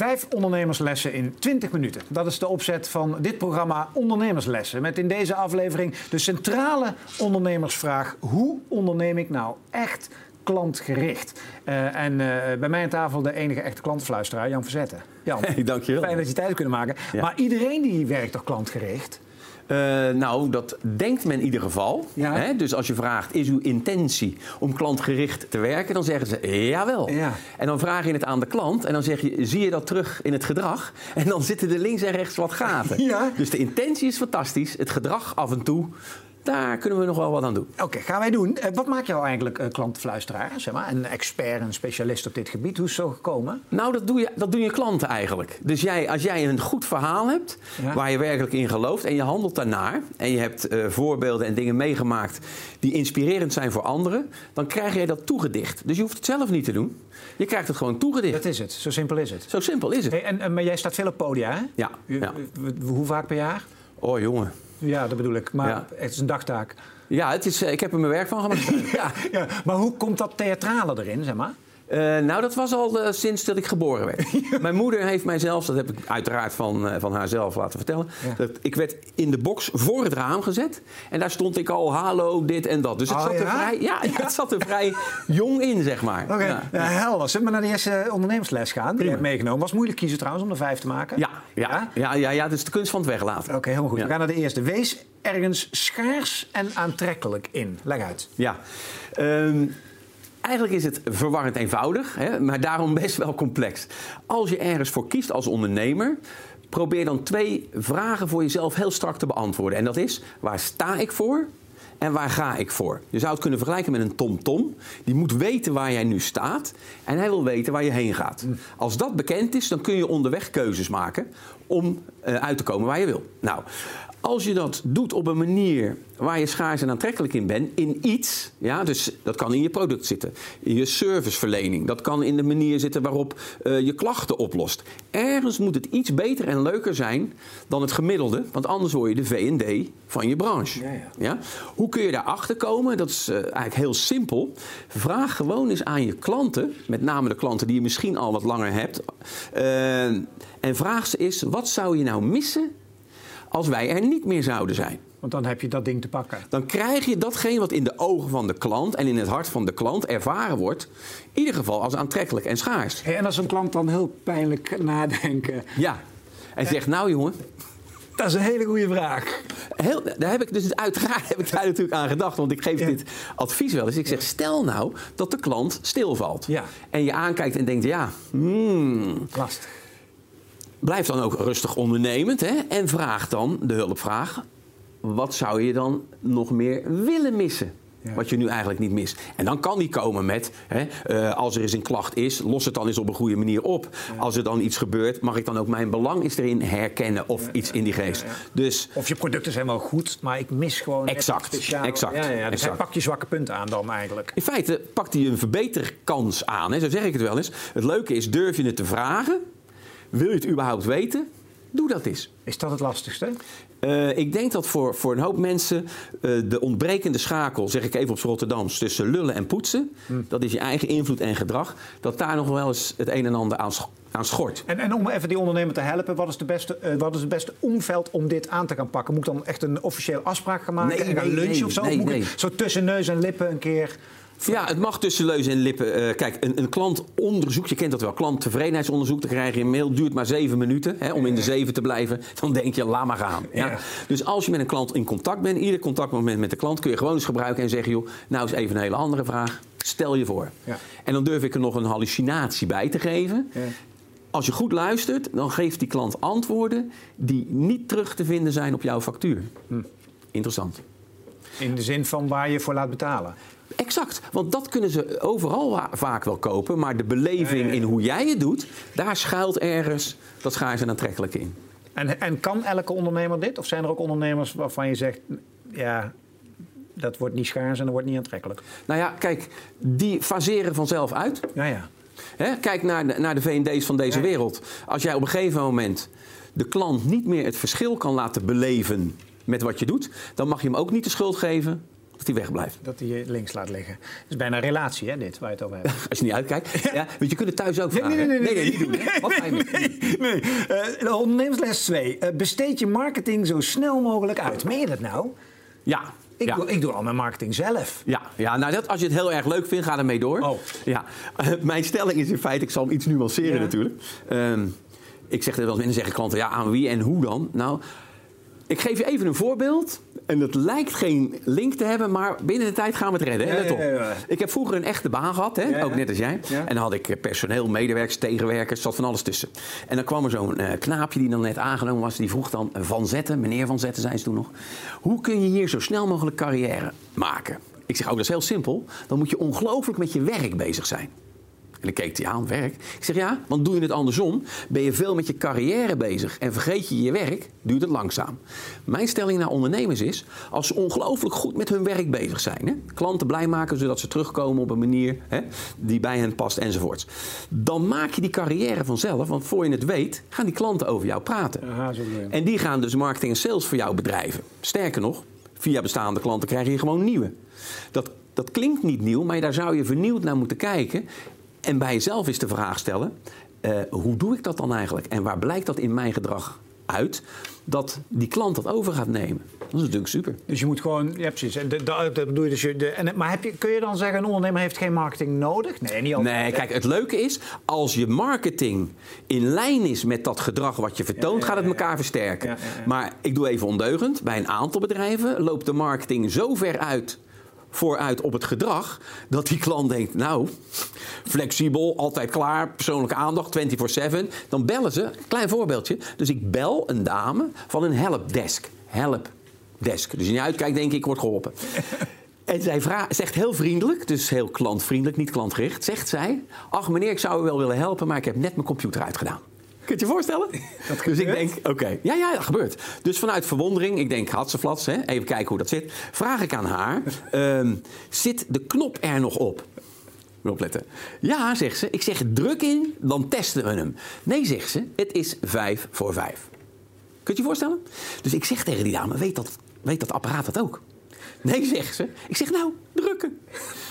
Vijf ondernemerslessen in 20 minuten. Dat is de opzet van dit programma Ondernemerslessen. Met in deze aflevering de centrale ondernemersvraag: hoe onderneem ik nou echt klantgericht? Uh, en uh, bij mij aan tafel de enige echte klantenfluisteraar, Jan Verzetten. Jan, hey, dankjewel. Fijn dat je tijd kunnen maken. Ja. Maar iedereen die werkt toch klantgericht? Uh, nou, dat denkt men in ieder geval. Ja. Hè? Dus als je vraagt, is uw intentie om klantgericht te werken? Dan zeggen ze, jawel. Ja. En dan vraag je het aan de klant en dan zeg je, zie je dat terug in het gedrag? En dan zitten er links en rechts wat gaten. Ja. Dus de intentie is fantastisch, het gedrag af en toe... Daar kunnen we nog wel wat aan doen. Oké, okay, gaan wij doen. Uh, wat maakt jou eigenlijk uh, klantfluisteraar? Zeg maar? Een expert, een specialist op dit gebied. Hoe is het zo gekomen? Nou, dat, doe je, dat doen je klanten eigenlijk. Dus jij, als jij een goed verhaal hebt, ja. waar je werkelijk in gelooft... en je handelt daarnaar... en je hebt uh, voorbeelden en dingen meegemaakt... die inspirerend zijn voor anderen... dan krijg jij dat toegedicht. Dus je hoeft het zelf niet te doen. Je krijgt het gewoon toegedicht. Dat is het. Zo simpel is het. Zo simpel is het. Hey, en, maar jij staat veel op podia, hè? Ja. ja. Hoe vaak per jaar? Oh, jongen. Ja, dat bedoel ik. Maar ja. het is een dagtaak. Ja, het is, ik heb er mijn werk van gemaakt. ja, ja. Maar hoe komt dat theatrale erin, zeg maar? Uh, nou, dat was al uh, sinds dat ik geboren werd. Mijn moeder heeft mij zelfs, dat heb ik uiteraard van, uh, van haar zelf laten vertellen. Ja. Dat ik werd in de box voor het raam gezet. En daar stond ik al, hallo, dit en dat. Dus het, Oh, zat, er vrij, ja, het zat er vrij jong in, zeg maar. Oké, Ja. ja. helder. Zullen we naar de eerste ondernemersles gaan? Die je Prima. hebt meegenomen. Was het moeilijk kiezen trouwens om er vijf te maken? Ja, ja, ja, ja, ja, dat is de kunst van het weglaten. Oké, helemaal goed. We gaan naar de eerste. Wees ergens schaars en aantrekkelijk in. Leg uit. Ja. Ehm, eigenlijk is het verwarrend eenvoudig, hè, maar daarom best wel complex. Als je ergens voor kiest als ondernemer, probeer dan twee vragen voor jezelf heel strak te beantwoorden. En dat is, waar sta ik voor? En waar ga ik voor? Je zou het kunnen vergelijken met een tom-tom. Die moet weten waar jij nu staat en hij wil weten waar je heen gaat. Als dat bekend is, dan kun je onderweg keuzes maken om eh, uit te komen waar je wil. Nou, als je dat doet op een manier waar je schaars en aantrekkelijk in bent, in iets, ja, dus dat kan in je product zitten, in je serviceverlening, dat kan in de manier zitten waarop eh, je klachten oplost. Ergens moet het iets beter en leuker zijn dan het gemiddelde, want anders word je de V&D van je branche. Ja, ja. Ja? Hoe kun je daarachter komen? Dat is eh, eigenlijk heel simpel. Vraag gewoon eens aan je klanten, met name de klanten die je misschien al wat langer hebt, eh, en vraag ze eens, wat zou je nou missen als wij er niet meer zouden zijn? Want dan heb je dat ding te pakken. Dan krijg je datgene wat in de ogen van de klant en in het hart van de klant ervaren wordt, in ieder geval als aantrekkelijk en schaars. En als een klant dan heel pijnlijk nadenken. Ja. En zegt, nou jongen, Dat is een hele goede vraag. Heel, daar heb ik dus uiteraard heb ik daar natuurlijk aan gedacht, want ik geef Ja. dit advies wel eens. Ik zeg, stel nou dat de klant stilvalt. Ja. En je aankijkt en denkt, ja, hmm, Lastig. Blijf dan ook rustig ondernemend hè, en vraag dan de hulpvraag. Wat zou je dan nog meer willen missen? Ja. Wat je nu eigenlijk niet mist. En dan kan die komen met, hè, eh, als er eens een klacht is, los het dan eens op een goede manier op. Als er dan iets gebeurt, mag ik dan ook mijn belang eens erin herkennen of iets in die geest. Dus Of je producten zijn wel goed, maar ik mis gewoon Exact, exact, Ja, ja, ja. Dus exact. pak je zwakke punten aan dan eigenlijk. In feite pakt hij een verbeterkans aan. Hè? Zo zeg ik het wel eens. Het leuke is, durf je het te vragen? Wil je het überhaupt weten? Doe dat eens. Is dat het lastigste? Eh, ik denk dat voor, voor een hoop mensen eh, de ontbrekende schakel, zeg ik even op Rotterdams, tussen lullen en poetsen, dat is je eigen invloed en gedrag, dat daar nog wel eens het een en ander aan, aan schort. En, en om even die ondernemer te helpen, wat is, de beste, eh, wat is het beste omveld om dit aan te gaan pakken? Moet ik dan echt een officiële afspraak gaan maken Nee, en gaan nee, lunchen nee, of zo? Moet ik. Zo tussen neus en lippen een keer... Ja, het mag tussen leus en lippen. Eh, kijk, een, een klantonderzoek, je kent dat wel, klanttevredenheidsonderzoek, dan krijg je een mail, duurt maar zeven minuten hè, om in de zeven te blijven. Dan denk je, laat maar gaan. Ja? Ja. Dus als je met een klant in contact bent, ieder contactmoment met de klant, kun je gewoon eens gebruiken en zeggen, joh, nou is even een hele andere vraag. Stel je voor. Ja. En dan durf ik er nog een hallucinatie bij te geven. Ja. Als je goed luistert, dan geeft die klant antwoorden die niet terug te vinden zijn op jouw factuur. Hm. Interessant. In de zin van waar je voor laat betalen. Exact, want dat kunnen ze overal vaak wel kopen. Maar de beleving Ja, ja, ja. in hoe jij het doet, daar schuilt ergens dat schaars en aantrekkelijk in. En, en kan elke ondernemer dit? Of zijn er ook ondernemers waarvan je zegt... ja, dat wordt niet schaars en dat wordt niet aantrekkelijk? Nou ja, kijk, die faseren vanzelf uit. Ja, ja. Hè? Kijk naar de, naar de V&D's van deze Ja. wereld. Als jij op een gegeven moment de klant niet meer het verschil kan laten beleven met wat je doet, dan mag je hem ook niet de schuld geven dat die wegblijft. Dat hij je links laat liggen. Het is bijna een relatie, hè, dit, waar je het over hebt. Als je niet uitkijkt. Ja, want je kunt het thuis ook vragen. Nee, nee, nee, nee? Wat fijn. nee, nee. Eh, ondernemersles 2. Eh, besteed je marketing zo snel mogelijk uit. Meen je dat nou? Ja. Ik, ja. doe, ik doe al mijn marketing zelf. Ja, ja nou dat, als je het heel erg leuk vindt, ga ermee door. Oh. Ja. Eh, mijn stelling is in feite, ik zal hem iets nuanceren Ja. natuurlijk. Ehm, ik zeg er wel eens in, dan zeggen klanten, ja, aan wie en hoe dan? Nou, ik geef je even een voorbeeld. En dat lijkt geen link te hebben, maar binnen de tijd gaan we het redden. hè? Let op. ja, ja. Ik heb vroeger een echte baan gehad, hè? Ook net als jij. En dan had ik personeel, medewerkers, tegenwerkers, zat van alles tussen. En dan kwam er zo'n eh, knaapje die dan net aangenomen was. Die vroeg dan, eh, Van Zetten, meneer Van Zetten zei ze toen nog. Hoe kun je hier zo snel mogelijk carrière maken? Ik zeg, oh, dat is heel simpel. Dan moet je ongelooflijk met je werk bezig zijn. En dan keek hij aan, werk. Ik zeg ja, want doe je het andersom, ben je veel met je carrière bezig en vergeet je je werk, duurt het langzaam. Mijn stelling naar ondernemers is, als ze ongelooflijk goed met hun werk bezig zijn, hè, klanten blij maken zodat ze terugkomen op een manier hè, die bij hen past enzovoorts, dan maak je die carrière vanzelf, want voor je het weet, gaan die klanten over jou praten. Aha, zo. En die gaan dus marketing en sales voor jou bedrijven. Sterker nog, via bestaande klanten krijg je gewoon nieuwe. Dat, dat klinkt niet nieuw, maar daar zou je vernieuwd naar moeten kijken. En bij jezelf is de vraag stellen: eh, hoe doe ik dat dan eigenlijk? En waar blijkt dat in mijn gedrag uit dat die klant dat over gaat nemen? Dat is natuurlijk super. Dus je moet gewoon, ja precies. Dat bedoel je dus. je- De, en, maar heb je, kun je dan zeggen, een ondernemer heeft geen marketing nodig? Nee, niet altijd. Nee, kijk, het leuke is, als je marketing in lijn is met dat gedrag wat je vertoont, ja, gaat het elkaar versterken. Ja. Maar ik doe even ondeugend. Bij een aantal bedrijven loopt de marketing zo ver uit vooruit op het gedrag, dat die klant denkt, nou, flexibel, altijd klaar, persoonlijke aandacht, 24/7. Dan bellen ze, klein voorbeeldje. Dus ik bel een dame van een helpdesk. Helpdesk. Dus je niet uitkijkt, denk ik, ik word geholpen. En zij vra- zegt heel vriendelijk, dus heel klantvriendelijk, niet klantgericht, zegt zij: Ach meneer, ik zou u wel willen helpen, maar ik heb net mijn computer uitgedaan. Kun je je voorstellen? dus ik denk, oké, ja, ja, dat gebeurt. Dus vanuit verwondering, ik denk, had ze flats, hè? even kijken hoe dat zit. Vraag ik aan haar: ehm, Zit de knop er nog op? Moet opletten. Ja, zegt ze. Ik zeg druk in, dan testen we hem. Nee, zegt ze. Het is vijf voor vijf. Kunt je je voorstellen? Dus ik zeg tegen die dame, weet dat, weet dat apparaat dat ook? Nee, zegt ze. Ik zeg, nou, drukken.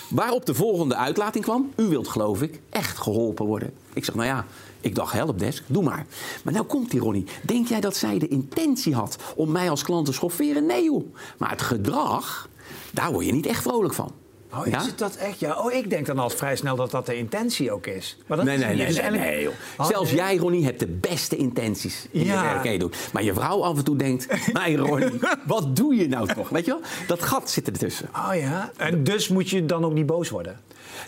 Waarop de volgende uitlating kwam. U wilt, geloof ik, echt geholpen worden. Ik zeg, nou ja, ik dacht helpdesk, doe maar. Maar nou komt die Ronnie. Denk jij dat zij de intentie had om mij als klant te schofferen? Nee joh. Maar het gedrag, daar word je niet echt vrolijk van. Oh, Ja? is het dat echt? Ja. Oh, ik denk dan al vrij snel dat dat de intentie ook is. Maar dat Nee, is nee, nee, Dus nee, joh. Oh, Zelfs nee. jij, Ronnie, hebt de beste intenties in Ja. je werk en je doet. Maar je vrouw af en toe denkt, nee Ronnie, wat doe je nou toch? Weet je wel? Dat gat zit ertussen. Oh ja. En dus moet je dan ook niet boos worden.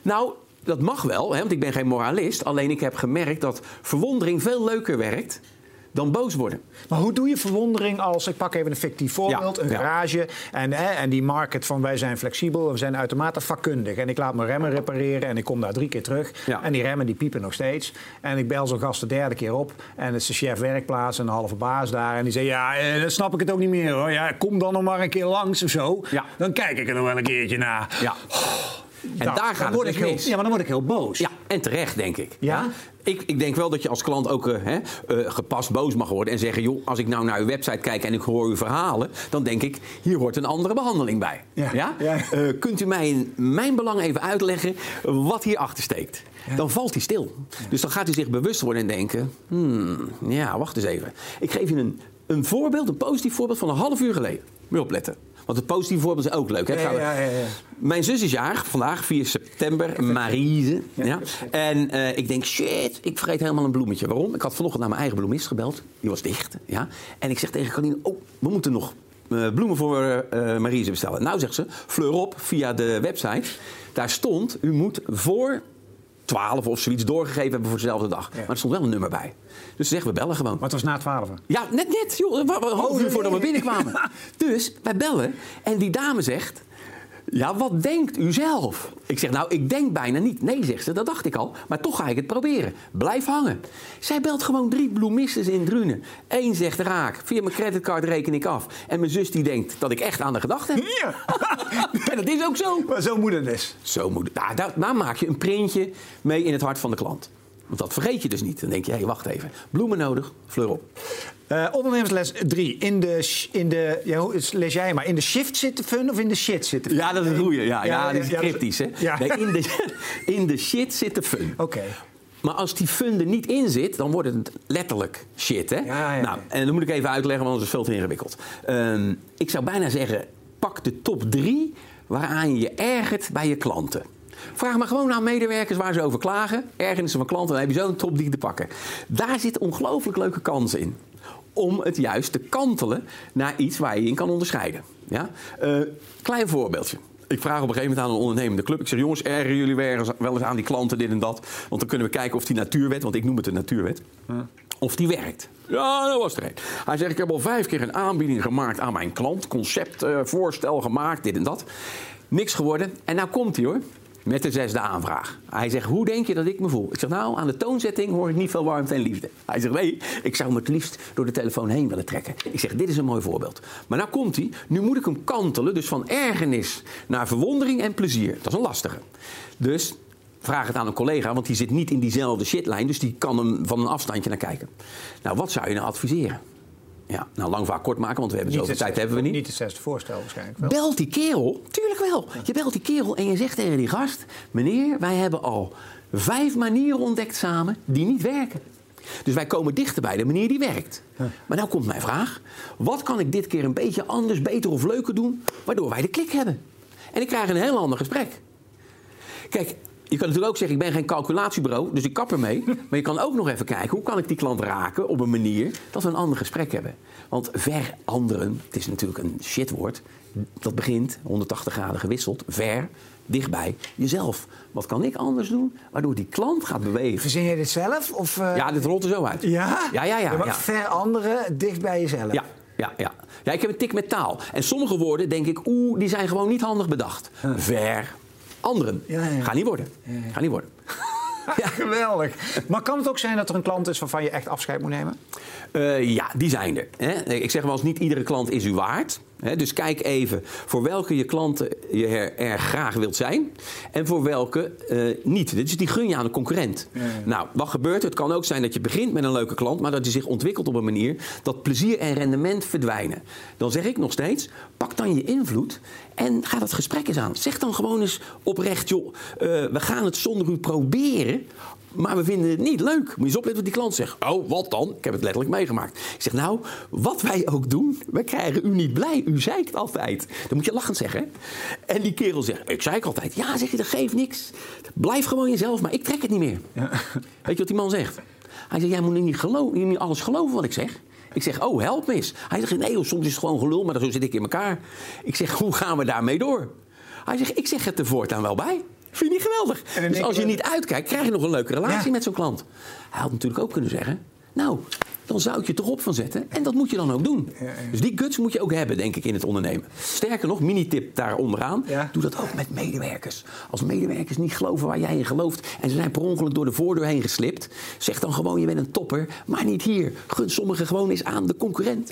Nou, dat mag wel, hè, want ik ben geen moralist. Alleen ik heb gemerkt dat verwondering veel leuker werkt dan boos worden. Maar hoe doe je verwondering als, ik pak even een fictief voorbeeld, Ja, een ja. garage. En, hè, en die market van wij zijn flexibel, we zijn uitermate vakkundig. En ik laat mijn remmen repareren en ik kom daar drie keer terug. Ja. En die remmen die piepen nog steeds. En ik bel zo'n gast de derde keer op. En het is de chef werkplaats en een halve baas daar. En die zegt, ja, eh, dan snap ik het ook niet meer hoor. Ja, kom dan nog maar een keer langs of zo. Ja. Dan kijk ik er nog wel een keertje naar. Ja. En Nou, daar gaat het dus ik heel, mis. Ja, maar dan word ik heel boos. Ja, en terecht, denk ik. Ja? Ik, ik denk wel dat je als klant ook eh, hè, eh, gepast boos mag worden en zeggen: joh, als ik nou naar uw website kijk en ik hoor uw verhalen, dan denk ik: hier hoort een andere behandeling bij. Ja. Ja. Eh, kunt u mij in mijn belang even uitleggen wat hierachter steekt? Dan valt hij stil. Dus dan gaat hij zich bewust worden en denken: hmm, ja, wacht eens even. Ik geef je een, een voorbeeld, een positief voorbeeld van een half uur geleden. Moet opletten. Want het positieve voorbeeld is ook leuk. Hè? Ja, ja, ja. Mijn zus is jarig, vandaag 4 september, Marise. Ja. En eh, ik denk, shit, ik vergeet helemaal een bloemetje. Waarom? Ik had vanochtend naar mijn eigen bloemist gebeld. Die was dicht. Ja. En ik zeg tegen Carline, oh, we moeten nog eh, bloemen voor eh Marise bestellen. Nou, zegt ze, fleur op via de website. Daar stond, u moet voor 12 of zoiets doorgegeven hebben voor dezelfde dag. Maar er stond wel een nummer bij. Dus ze zegt, we bellen gewoon. Maar het was na twaalf. Ja, net net, joh. Een half uur voordat we binnenkwamen. Dus wij bellen en die dame zegt... Ja, wat denkt u zelf? Ik zeg, nou, ik denk bijna niet. Nee, zegt ze, dat dacht ik al. Maar toch ga ik het proberen. Blijf hangen. Zij belt gewoon drie bloemisten in Drunen. Eén zegt raak. Via mijn creditcard reken ik af. En mijn zus die denkt dat ik echt aan de gedachte heb. Ja. En dat is ook zo. Maar zo moet het dus. Zo moet het. Nou, daar, daar maak je een printje mee in het hart van de klant. Want dat vergeet je dus niet. Dan denk je, hé, hey, wacht even. Bloemen nodig, fleur op. Uh, ondernemersles 3. In de, in de ja, lees jij maar, in de shift zitten fun of in de shit zitten fun? Ja, dat is een goeie. Ja, ja, ja, dat is cryptisch, hè? Nee, in, de, in de shit zitten fun. Oké. Maar als die fun er niet in zit, dan wordt het letterlijk shit. Hè? Nou, en dan moet ik even uitleggen, want het is veel te ingewikkeld. Um, ik zou bijna zeggen, pak de top drie waaraan je je ergert bij je klanten. Vraag maar gewoon aan medewerkers waar ze over klagen. Ergernissen van klanten, dan heb je zo'n top die te pakken. Daar zit ongelooflijk leuke kansen in. Om het juist te kantelen naar iets waar je in kan onderscheiden. Ja? Uh, klein voorbeeldje. Ik vraag op een gegeven moment aan een ondernemende club. Ik zeg, jongens, ergeren jullie wel eens aan die klanten dit en dat? Want dan kunnen we kijken of die natuurwet, want ik noem het een natuurwet, of die werkt. Ja, dat was er een. Hij zegt, ik heb al vijf keer een aanbieding gemaakt aan mijn klant. Concept, uh, voorstel gemaakt, dit en dat. Niks geworden. En nou komt hij hoor. Met de zesde aanvraag. Hij zegt, hoe denk je dat ik me voel? Ik zeg, nou, aan de toonzetting hoor ik niet veel warmte en liefde. Hij zegt, nee, ik zou me het liefst door de telefoon heen willen trekken. Ik zeg, dit is een mooi voorbeeld. Maar nou komt hij, nu moet ik hem kantelen, dus van ergernis naar verwondering en plezier. Dat is een lastige. Dus vraag het aan een collega, want die zit niet in diezelfde shitlijn, dus die kan hem van een afstandje naar kijken. Nou, wat zou je nou adviseren? Ja, nou lang vaak kort maken, want we hebben zoveel tijd hebben we niet. Niet het zesde voorstel waarschijnlijk wel. Belt die kerel, tuurlijk wel. Je belt die kerel en je zegt tegen die gast... meneer, wij hebben al vijf manieren ontdekt samen die niet werken. Dus wij komen dichter bij de manier die werkt. Maar nou komt mijn vraag. Wat kan ik dit keer een beetje anders, beter of leuker doen... waardoor wij de klik hebben? En ik krijg een heel ander gesprek. Kijk, je kan natuurlijk ook zeggen, ik ben geen calculatiebureau, dus ik kap ermee. Maar je kan ook nog even kijken, hoe kan ik die klant raken op een manier dat we een ander gesprek hebben. Want veranderen, het is natuurlijk een shitwoord, dat begint 180 graden gewisseld, ver, dichtbij jezelf. Wat kan ik anders doen waardoor die klant gaat bewegen? Verzin je dit zelf? Of, uh... Ja, dit rolt er zo uit. Ja? Ja, ja, ja. ja, Veranderen dicht bij jezelf? Ja. Ja, ja. ja, ik heb een tik met taal. En sommige woorden denk ik, oeh, die zijn gewoon niet handig bedacht. Ver, anderen. Ja, ja. Ga niet worden. Ga niet worden. ja. Geweldig. Maar kan het ook zijn dat er een klant is waarvan je echt afscheid moet nemen? Uh, ja, die zijn er. Hè? Ik zeg wel eens, niet iedere klant is u waard. Hè? Dus kijk even voor welke je klanten je er, er graag wilt zijn en voor welke uh, niet. Dus die gun je aan de concurrent. Ja, ja. Nou, wat gebeurt er? Het kan ook zijn dat je begint met een leuke klant, maar dat die zich ontwikkelt op een manier dat plezier en rendement verdwijnen. Dan zeg ik nog steeds, pak dan je invloed en ga dat gesprek eens aan. Zeg dan gewoon eens oprecht, joh, uh, we gaan het zonder u proberen maar we vinden het niet leuk. Moet je eens opletten wat die klant zegt. Oh, wat dan? Ik heb het letterlijk meegemaakt. Ik zeg, nou, wat wij ook doen, we krijgen u niet blij. U zeikt altijd. Dan moet je lachend zeggen. En die kerel zegt, ik zeik altijd. Ja, zeg je, dat geeft niks. Blijf gewoon jezelf, maar ik trek het niet meer. Ja. Weet je wat die man zegt? Hij zegt, jij moet niet, geloven, niet alles geloven wat ik zeg. Ik zeg, oh, help me eens. Hij zegt, nee, soms is het gewoon gelul, maar zo zit ik in elkaar. Ik zeg, hoe gaan we daarmee door? Hij zegt, ik zeg het er voortaan wel bij. Vind je niet geweldig? Dus als je niet uitkijkt, krijg je nog een leuke relatie met zo'n klant. Hij had natuurlijk ook kunnen zeggen... Nou, dan zou ik je toch op van zetten. En dat moet je dan ook doen. Ja, ja. Dus die guts moet je ook hebben, denk ik, in het ondernemen. Sterker nog, mini-tip daar onderaan. Ja. Doe dat ook met medewerkers. Als medewerkers niet geloven waar jij in gelooft... en ze zijn per ongeluk door de voordeur heen geslipt... zeg dan gewoon, je bent een topper, maar niet hier. Gun sommigen gewoon eens aan de concurrent.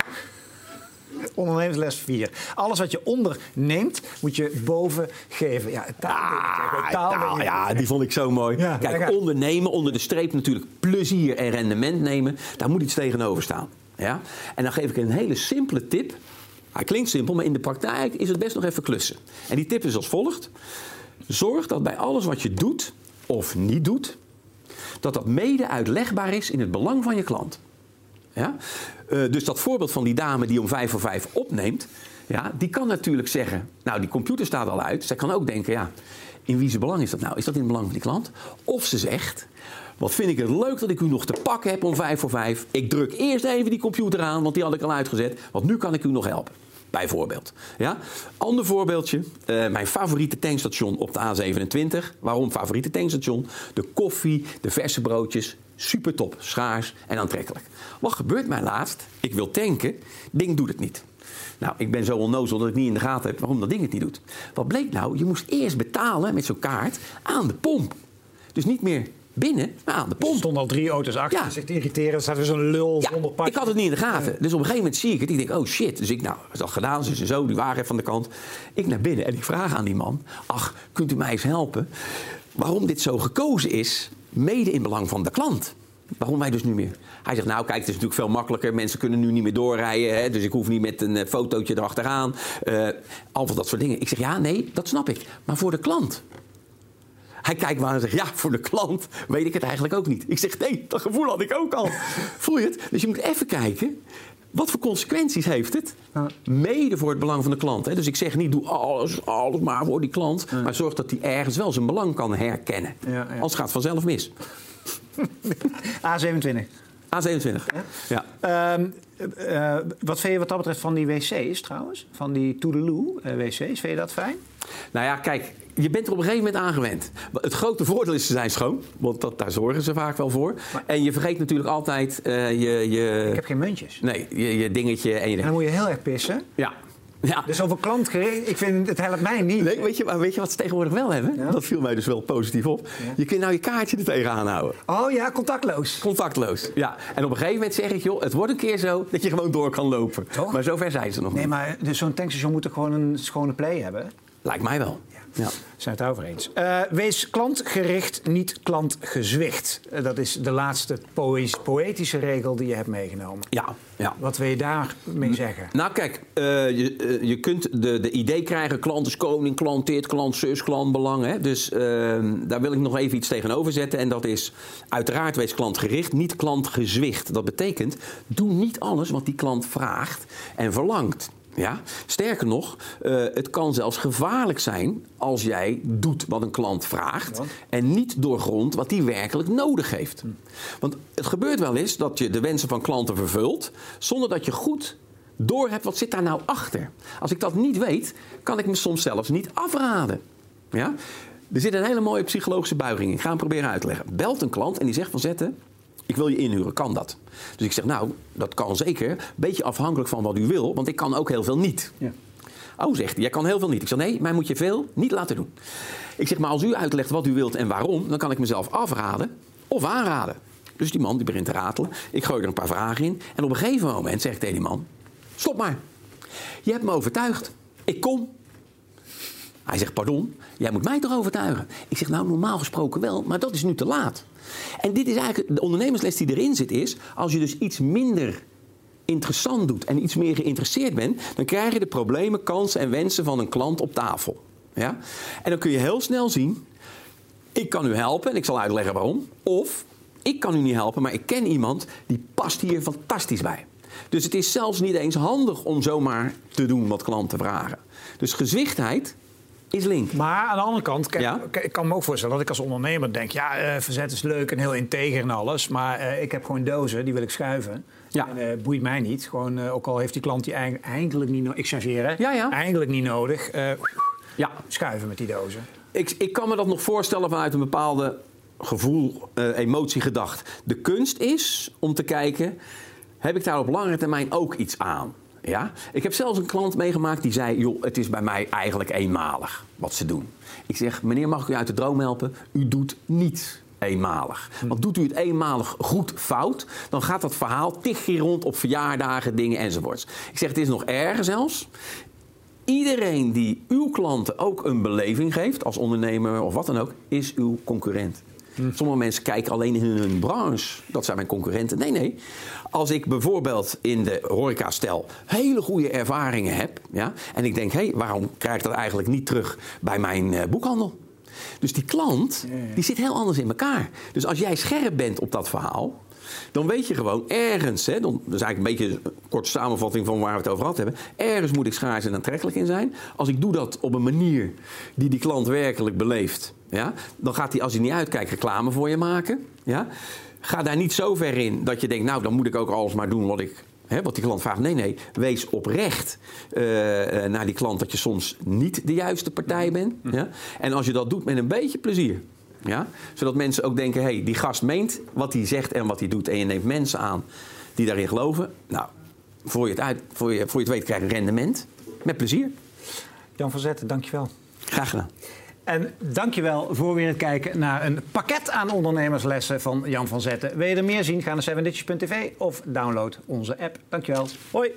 Ondernemersles 4. Alles wat je onderneemt, moet je boven geven. Ja, taal, ah, taal, taal ja, die vond ik zo mooi. Ja, Kijk, ondernemen, onder de streep natuurlijk plezier en rendement nemen. Daar moet iets tegenover staan. Ja? En dan geef ik een hele simpele tip. Hij klinkt simpel, maar in de praktijk is het best nog even klussen. En die tip is als volgt. Zorg dat bij alles wat je doet of niet doet, dat dat mede uitlegbaar is in het belang van je klant. Ja? Uh, dus dat voorbeeld van die dame die om vijf voor vijf opneemt, ja, die kan natuurlijk zeggen, nou die computer staat al uit. Zij kan ook denken, ja, in wie zijn belang is dat nou? Is dat in het belang van die klant? Of ze zegt, wat vind ik het leuk dat ik u nog te pakken heb om vijf voor vijf. Ik druk eerst even die computer aan, want die had ik al uitgezet. Want nu kan ik u nog helpen. Bijvoorbeeld. Ja? Ander voorbeeldje. Uh, mijn favoriete tankstation op de A27. Waarom favoriete tankstation? De koffie, de verse broodjes. Super top, schaars en aantrekkelijk. Wat gebeurt mij laatst? Ik wil tanken. Ding doet het niet. Nou, ik ben zo onnozel dat ik niet in de gaten heb waarom dat ding het niet doet. Wat bleek nou? Je moest eerst betalen met zo'n kaart aan de pomp. Dus niet meer binnen, maar aan de pomp. Er stonden al drie auto's achter. Ja. Zich irriteren. Er staat weer zo'n lul ja, zonder pak. Ik had het niet in de gaten. Dus op een gegeven moment zie ik het. Ik denk, oh shit. Dus ik, nou, dat gedaan. Ze zo, die wagen van de kant. Ik naar binnen en ik vraag aan die man. Ach, kunt u mij eens helpen? Waarom dit zo gekozen is mede in belang van de klant. Waarom wij dus nu meer? Hij zegt, nou kijk, het is natuurlijk veel makkelijker. Mensen kunnen nu niet meer doorrijden. Hè, dus ik hoef niet met een eh, fotootje erachteraan. Uh, al van dat soort dingen. Ik zeg, ja, nee, dat snap ik. Maar voor de klant. Hij kijkt maar en zegt, ja, voor de klant weet ik het eigenlijk ook niet. Ik zeg, nee, dat gevoel had ik ook al. Voel je het? Dus je moet even kijken. Wat voor consequenties heeft het? Mede voor het belang van de klant. Hè? Dus ik zeg niet, doe alles, alles maar voor die klant. Maar zorg dat hij ergens wel zijn belang kan herkennen. Ja, ja. Anders gaat het vanzelf mis. A27. A27, ja. Uh, uh, wat vind je wat dat betreft van die wc's trouwens? Van die Toedeloe uh, wc's, vind je dat fijn? Nou ja, kijk, je bent er op een gegeven moment aangewend. Het grote voordeel is ze zijn schoon, want dat, daar zorgen ze vaak wel voor. Maar, en je vergeet natuurlijk altijd uh, je, je... Ik heb geen muntjes. Nee, je, je dingetje. En, je... en dan moet je heel erg pissen. Ja, ja. Dus over klantgericht, ik vind het helpt mij niet. Nee, weet, je, maar weet je wat ze tegenwoordig wel hebben? Ja. Dat viel mij dus wel positief op. Ja. Je kunt nou je kaartje er tegenaan houden. Oh ja, contactloos. Contactloos, ja. En op een gegeven moment zeg ik, joh, het wordt een keer zo dat je gewoon door kan lopen. Toch? Maar zover zijn ze nog nee, niet. Nee, maar dus zo'n tankstation moet er gewoon een schone play hebben. Lijkt mij wel. Ja. Zijn het over eens. Uh, wees klantgericht, niet klantgezwicht. Uh, dat is de laatste poëtische regel die je hebt meegenomen. Ja, ja. Wat wil je daarmee zeggen? Nou kijk, uh, je, je kunt de, de idee krijgen... klant is koning, klant dit, klant zus, klant belang. Hè? Dus ehm, daar wil ik nog even iets tegenover zetten. En dat is uiteraard wees klantgericht, niet klantgezwicht. Dat betekent, doe niet alles wat die klant vraagt en verlangt. Ja? Sterker nog, uh, het kan zelfs gevaarlijk zijn als jij doet wat een klant vraagt ja. en niet doorgrondt wat hij werkelijk nodig heeft. Hm. Want het gebeurt wel eens dat je de wensen van klanten vervult zonder dat je goed door hebt wat zit daar nou achter. Als ik dat niet weet, kan ik me soms zelfs niet afraden. Ja? Er zit een hele mooie psychologische buiging in. Ik ga hem proberen uit te leggen. Belt een klant en die zegt van zetten ik wil je inhuren, kan dat? Dus ik zeg, nou, dat kan zeker. Beetje afhankelijk van wat u wil, want ik kan ook heel veel niet. Ja. Oh, zegt hij, jij kan heel veel niet. Ik zeg, nee, mij moet je veel niet laten doen. Ik zeg, maar als u uitlegt wat u wilt en waarom, dan kan ik mezelf afraden of aanraden. Dus die man die begint te ratelen. Ik gooi er een paar vragen in. En op een gegeven moment zeg ik tegen die man: Stop maar. Je hebt me overtuigd. Ik kom. Hij zegt: Pardon, jij moet mij toch overtuigen? Ik zeg: Nou, normaal gesproken wel, maar dat is nu te laat. En dit is eigenlijk de ondernemersles die erin zit, is als je dus iets minder interessant doet en iets meer geïnteresseerd bent, dan krijg je de problemen, kansen en wensen van een klant op tafel. Ja? En dan kun je heel snel zien, ik kan u helpen en ik zal uitleggen waarom. Of ik kan u niet helpen, maar ik ken iemand die past hier fantastisch bij. Dus het is zelfs niet eens handig om zomaar te doen wat klanten vragen. Dus gezwichtheid is link. Maar aan de andere kant, kijk, ja? ik kan me ook voorstellen dat ik als ondernemer denk... ja, uh, verzet is leuk en heel integer en alles... maar uh, ik heb gewoon dozen, die wil ik schuiven. Ja. En, uh, boeit mij niet. Gewoon, ook al heeft die klant die eigenlijk niet nodig... Ik chargeer, ja, ja. Eigenlijk niet nodig. ja. Schuiven met die dozen. Ik, ik kan me dat nog voorstellen vanuit een bepaalde gevoel, emotie, gedacht. De kunst is om te kijken... heb ik daar op langere termijn ook iets aan? Ja? Ik heb zelfs een klant meegemaakt die zei: joh, het is bij mij eigenlijk eenmalig wat ze doen. Ik zeg: meneer, mag ik u uit de droom helpen? U doet niets eenmalig. Hm. Want doet u het eenmalig goed fout, dan gaat dat verhaal tig keer rond op verjaardagen, dingen enzovoorts. Ik zeg: het is nog erger zelfs. Iedereen die uw klanten ook een beleving geeft, als ondernemer of wat dan ook, is uw concurrent. Sommige mensen kijken alleen in hun branche. Dat zijn mijn concurrenten. Nee, nee. Als ik bijvoorbeeld in de horeca stel hele goede ervaringen heb. Ja, en ik denk, hé, hey, waarom krijg ik dat eigenlijk niet terug bij mijn uh, boekhandel? Dus die klant, die zit heel anders in elkaar. Dus als jij scherp bent op dat verhaal, dan weet je gewoon ergens, hè, dan, dat is eigenlijk een beetje een korte samenvatting van waar we het over gehad hebben. Ergens moet ik schaars en aantrekkelijk in zijn. Als ik doe dat op een manier die die klant werkelijk beleeft, ja, dan gaat hij als hij niet uitkijkt reclame voor je maken. Ja. Ga daar niet zo ver in dat je denkt, nou dan moet ik ook alles maar doen wat ik wat die klant vraagt. Nee, nee, wees oprecht uh, naar die klant dat je soms niet de juiste partij bent. Ja? En als je dat doet met een beetje plezier. Ja? Zodat mensen ook denken, hé, hey, die gast meent wat hij zegt en wat hij doet. En je neemt mensen aan die daarin geloven. Nou, voor je het, uit, voor je, voor je het weet krijg je rendement. Met plezier. Jan van Zetten, dankjewel. Graag gedaan. En dankjewel voor weer het kijken naar een pakket aan ondernemerslessen van Jan van Zetten. Wil je er meer zien? Ga naar 7ditches.tv of download onze app. Dankjewel. Hoi.